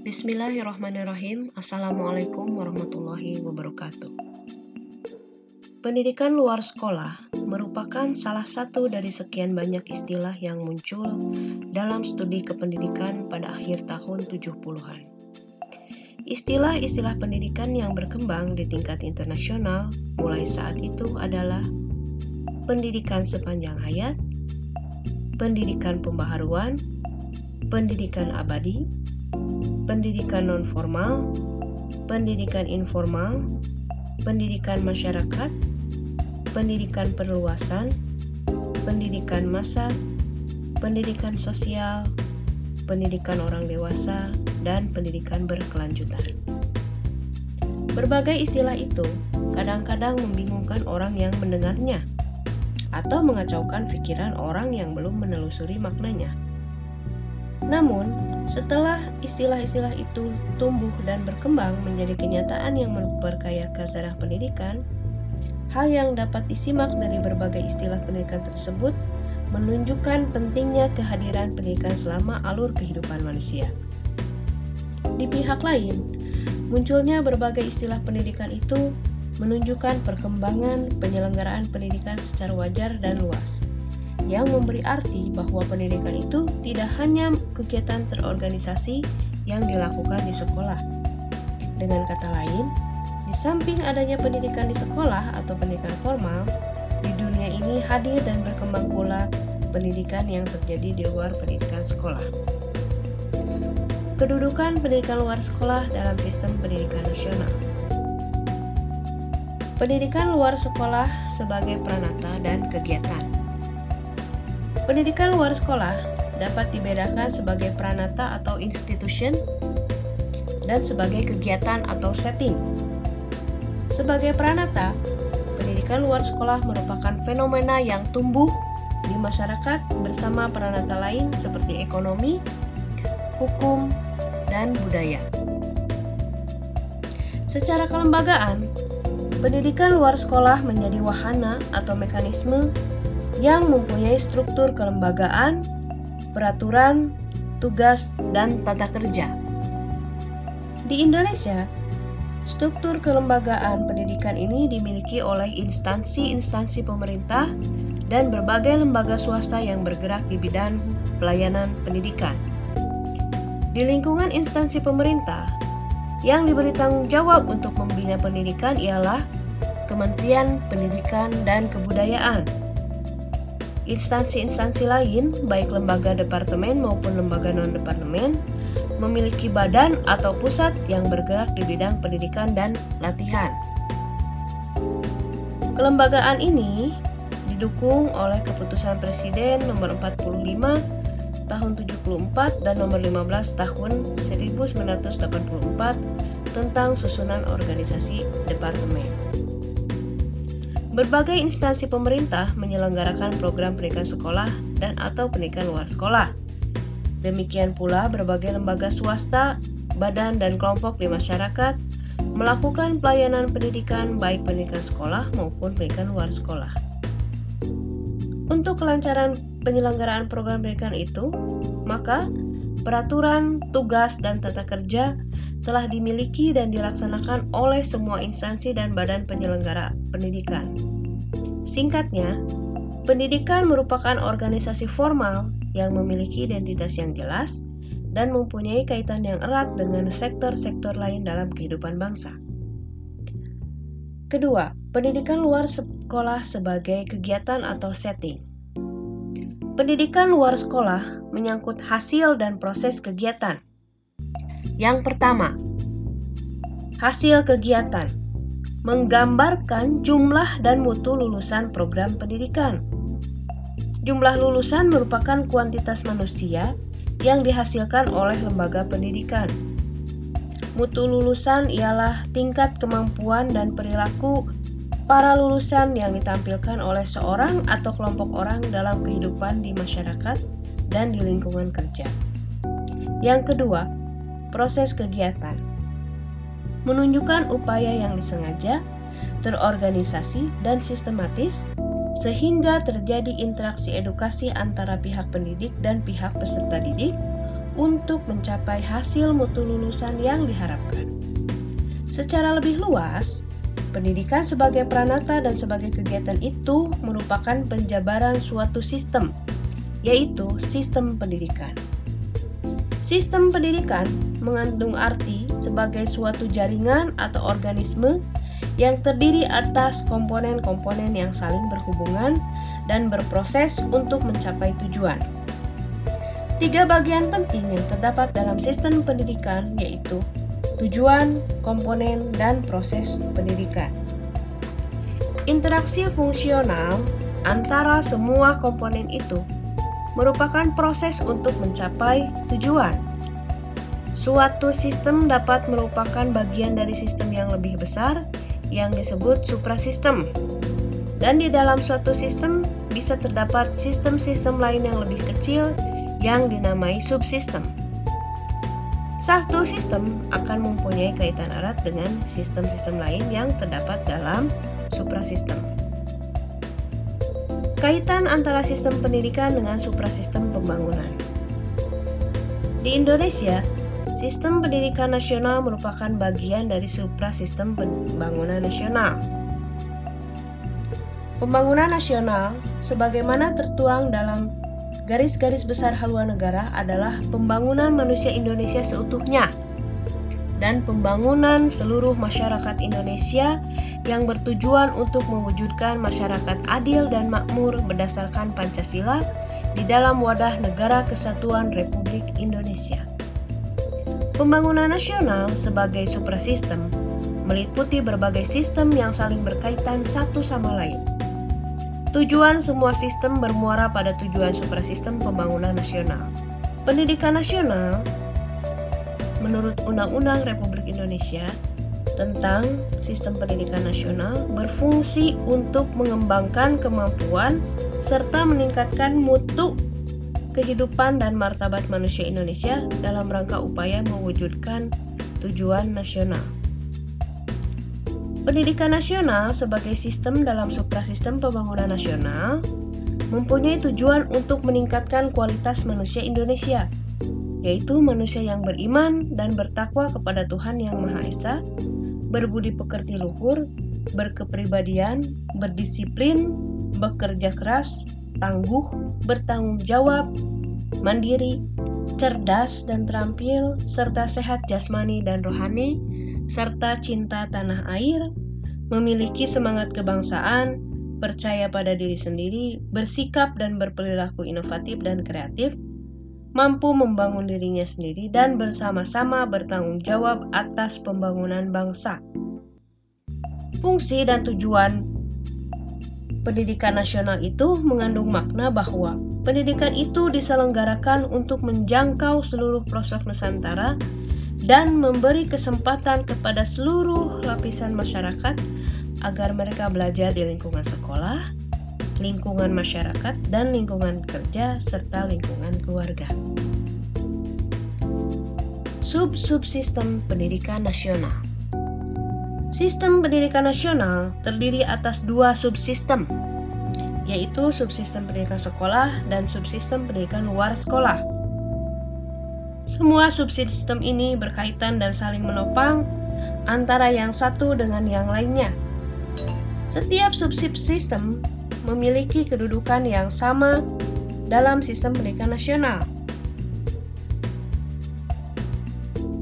Bismillahirrahmanirrahim. Assalamualaikum warahmatullahi wabarakatuh. Pendidikan luar sekolah merupakan salah satu dari sekian banyak istilah yang muncul dalam studi kependidikan pada akhir tahun 70-an. Istilah-istilah pendidikan yang berkembang di tingkat internasional mulai saat itu adalah pendidikan sepanjang hayat, pendidikan pembaharuan, pendidikan abadi, pendidikan non-formal, pendidikan informal, pendidikan masyarakat, pendidikan perluasan, pendidikan masa, pendidikan sosial, pendidikan orang dewasa, dan pendidikan berkelanjutan. Berbagai istilah itu kadang-kadang membingungkan orang yang mendengarnya atau mengacaukan pikiran orang yang belum menelusuri maknanya. Namun, setelah istilah-istilah itu tumbuh dan berkembang menjadi kenyataan yang memperkaya khazanah pendidikan, hal yang dapat disimak dari berbagai istilah pendidikan tersebut menunjukkan pentingnya kehadiran pendidikan selama alur kehidupan manusia. Di pihak lain, munculnya berbagai istilah pendidikan itu menunjukkan perkembangan penyelenggaraan pendidikan secara wajar dan luas yang memberi arti bahwa pendidikan itu tidak hanya kegiatan terorganisasi yang dilakukan di sekolah. Dengan kata lain, di samping adanya pendidikan di sekolah atau pendidikan formal, di dunia ini hadir dan berkembang pula pendidikan yang terjadi di luar pendidikan sekolah. Kedudukan pendidikan luar sekolah dalam sistem pendidikan nasional. Pendidikan luar sekolah sebagai peranata dan kegiatan. Pendidikan luar sekolah dapat dibedakan sebagai pranata atau institution dan sebagai kegiatan atau setting. Sebagai pranata, pendidikan luar sekolah merupakan fenomena yang tumbuh di masyarakat bersama pranata lain seperti ekonomi, hukum, dan budaya. Secara kelembagaan, pendidikan luar sekolah menjadi wahana atau mekanisme yang mempunyai struktur kelembagaan, peraturan, tugas, dan tata kerja. Di Indonesia, struktur kelembagaan pendidikan ini dimiliki oleh instansi-instansi pemerintah dan berbagai lembaga swasta yang bergerak di bidang pelayanan pendidikan. Di lingkungan instansi pemerintah, yang diberi tanggung jawab untuk membina pendidikan ialah Kementerian Pendidikan dan Kebudayaan Instansi-instansi lain, baik lembaga departemen maupun lembaga non-departemen, memiliki badan atau pusat yang bergerak di bidang pendidikan dan latihan. Kelembagaan ini didukung oleh keputusan Presiden nomor 45 tahun 74 dan nomor 15 tahun 1984 tentang susunan organisasi departemen. Berbagai instansi pemerintah menyelenggarakan program pendidikan sekolah dan atau pendidikan luar sekolah. Demikian pula berbagai lembaga swasta, badan dan kelompok di masyarakat melakukan pelayanan pendidikan baik pendidikan sekolah maupun pendidikan luar sekolah. Untuk kelancaran penyelenggaraan program pendidikan itu, maka peraturan, tugas, dan tata kerja telah dimiliki dan dilaksanakan oleh semua instansi dan badan penyelenggara pendidikan. Singkatnya, pendidikan merupakan organisasi formal yang memiliki identitas yang jelas dan mempunyai kaitan yang erat dengan sektor-sektor lain dalam kehidupan bangsa. Kedua, pendidikan luar sekolah sebagai kegiatan atau setting. Pendidikan luar sekolah menyangkut hasil dan proses kegiatan yang pertama, hasil kegiatan menggambarkan jumlah dan mutu lulusan program pendidikan. Jumlah lulusan merupakan kuantitas manusia yang dihasilkan oleh lembaga pendidikan. Mutu lulusan ialah tingkat kemampuan dan perilaku para lulusan yang ditampilkan oleh seorang atau kelompok orang dalam kehidupan di masyarakat dan di lingkungan kerja. Yang kedua, proses kegiatan. Menunjukkan upaya yang disengaja, terorganisasi, dan sistematis sehingga terjadi interaksi edukasi antara pihak pendidik dan pihak peserta didik untuk mencapai hasil mutu lulusan yang diharapkan. Secara lebih luas, pendidikan sebagai pranata dan sebagai kegiatan itu merupakan penjabaran suatu sistem, yaitu sistem pendidikan. Sistem pendidikan mengandung arti sebagai suatu jaringan atau organisme yang terdiri atas komponen-komponen yang saling berhubungan dan berproses untuk mencapai tujuan. Tiga bagian penting yang terdapat dalam sistem pendidikan yaitu tujuan, komponen, dan proses pendidikan. Interaksi fungsional antara semua komponen itu merupakan proses untuk mencapai tujuan. Suatu sistem dapat merupakan bagian dari sistem yang lebih besar yang disebut suprasistem. Dan di dalam suatu sistem bisa terdapat sistem-sistem lain yang lebih kecil yang dinamai subsistem. Satu sistem akan mempunyai kaitan erat dengan sistem-sistem lain yang terdapat dalam suprasistem. Kaitan antara sistem pendidikan dengan suprasistem pembangunan. Di Indonesia, sistem pendidikan nasional merupakan bagian dari suprasistem pembangunan nasional. Pembangunan nasional, sebagaimana tertuang dalam garis-garis besar haluan negara, adalah pembangunan manusia Indonesia seutuhnya dan pembangunan seluruh masyarakat Indonesia yang bertujuan untuk mewujudkan masyarakat adil dan makmur berdasarkan Pancasila di dalam wadah Negara Kesatuan Republik Indonesia. Pembangunan nasional sebagai suprasistem meliputi berbagai sistem yang saling berkaitan satu sama lain. Tujuan semua sistem bermuara pada tujuan suprasistem pembangunan nasional. Pendidikan nasional menurut Undang-Undang Republik Indonesia tentang Sistem Pendidikan Nasional berfungsi untuk mengembangkan kemampuan serta meningkatkan mutu kehidupan dan martabat manusia Indonesia dalam rangka upaya mewujudkan tujuan nasional. Pendidikan nasional sebagai sistem dalam suprasistem pembangunan nasional mempunyai tujuan untuk meningkatkan kualitas manusia Indonesia yaitu manusia yang beriman dan bertakwa kepada Tuhan Yang Maha Esa, berbudi pekerti luhur, berkepribadian, berdisiplin, bekerja keras, tangguh, bertanggung jawab, mandiri, cerdas dan terampil, serta sehat jasmani dan rohani, serta cinta tanah air, memiliki semangat kebangsaan, percaya pada diri sendiri, bersikap dan berperilaku inovatif dan kreatif, mampu membangun dirinya sendiri dan bersama-sama bertanggung jawab atas pembangunan bangsa. Fungsi dan tujuan pendidikan nasional itu mengandung makna bahwa pendidikan itu diselenggarakan untuk menjangkau seluruh pelosok Nusantara dan memberi kesempatan kepada seluruh lapisan masyarakat agar mereka belajar di lingkungan sekolah, lingkungan masyarakat, dan lingkungan kerja, serta lingkungan keluarga. Sub-subsistem pendidikan nasional Sistem pendidikan nasional terdiri atas dua subsistem, yaitu subsistem pendidikan sekolah dan subsistem pendidikan luar sekolah. Semua subsistem ini berkaitan dan saling menopang antara yang satu dengan yang lainnya. Setiap subsistem memiliki kedudukan yang sama dalam sistem pendidikan nasional.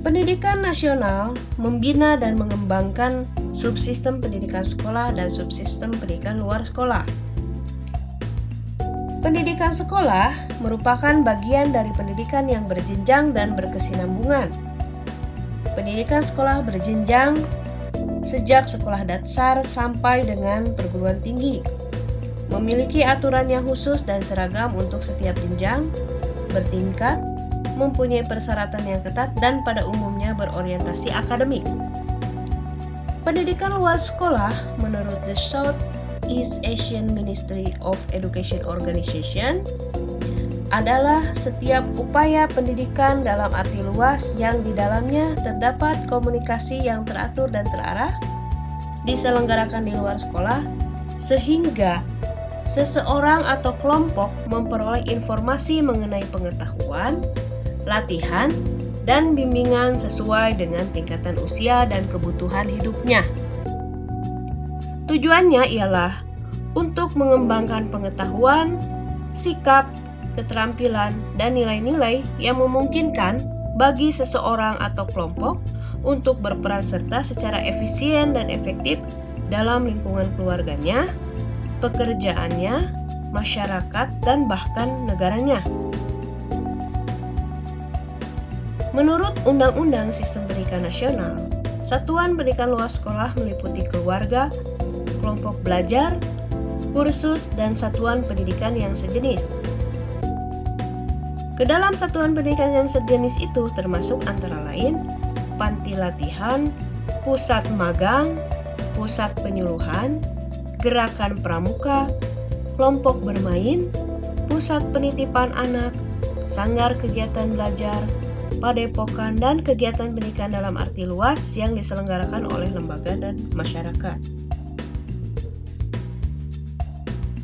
Pendidikan nasional membina dan mengembangkan subsistem pendidikan sekolah dan subsistem pendidikan luar sekolah. Pendidikan sekolah merupakan bagian dari pendidikan yang berjenjang dan berkesinambungan. Pendidikan sekolah berjenjang sejak sekolah dasar sampai dengan perguruan tinggi memiliki aturan yang khusus dan seragam untuk setiap jenjang, bertingkat, mempunyai persyaratan yang ketat dan pada umumnya berorientasi akademik. Pendidikan luar sekolah menurut the South East Asian Ministry of Education Organization adalah setiap upaya pendidikan dalam arti luas yang di dalamnya terdapat komunikasi yang teratur dan terarah diselenggarakan di luar sekolah sehingga seseorang atau kelompok memperoleh informasi mengenai pengetahuan, latihan, dan bimbingan sesuai dengan tingkatan usia dan kebutuhan hidupnya. Tujuannya ialah untuk mengembangkan pengetahuan, sikap, keterampilan, dan nilai-nilai yang memungkinkan bagi seseorang atau kelompok untuk berperan serta secara efisien dan efektif dalam lingkungan keluarganya, pekerjaannya, masyarakat, dan bahkan negaranya. Menurut Undang-Undang Sistem Pendidikan Nasional, satuan pendidikan luas sekolah meliputi keluarga, kelompok belajar, kursus, dan satuan pendidikan yang sejenis. Ke dalam satuan pendidikan yang sejenis itu termasuk antara lain panti latihan, pusat magang, pusat penyuluhan, gerakan pramuka, kelompok bermain, pusat penitipan anak, sanggar kegiatan belajar, padepokan, dan kegiatan pendidikan dalam arti luas yang diselenggarakan oleh lembaga dan masyarakat.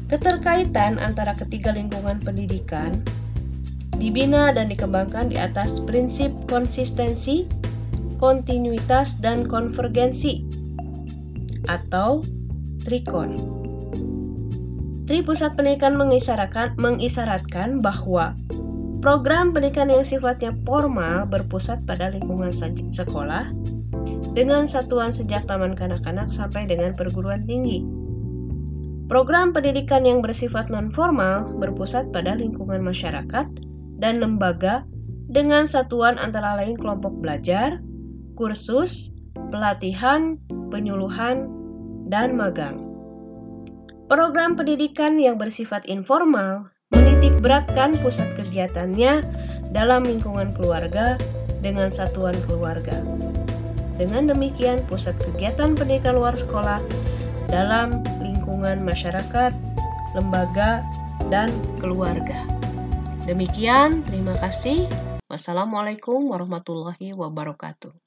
Keterkaitan antara ketiga lingkungan pendidikan dibina dan dikembangkan di atas prinsip konsistensi, kontinuitas, dan konvergensi atau TRIKON. Tri Pusat Pendidikan mengisyaratkan, mengisyaratkan bahwa program pendidikan yang sifatnya formal berpusat pada lingkungan sekolah dengan satuan sejak taman kanak-kanak sampai dengan perguruan tinggi Program pendidikan yang bersifat non-formal berpusat pada lingkungan masyarakat dan lembaga dengan satuan antara lain kelompok belajar, kursus, pelatihan, penyuluhan, dan magang. Program pendidikan yang bersifat informal menitik beratkan pusat kegiatannya dalam lingkungan keluarga dengan satuan keluarga. Dengan demikian, pusat kegiatan pendidikan luar sekolah dalam lingkungan masyarakat, lembaga, dan keluarga. Demikian, terima kasih. Wassalamualaikum warahmatullahi wabarakatuh.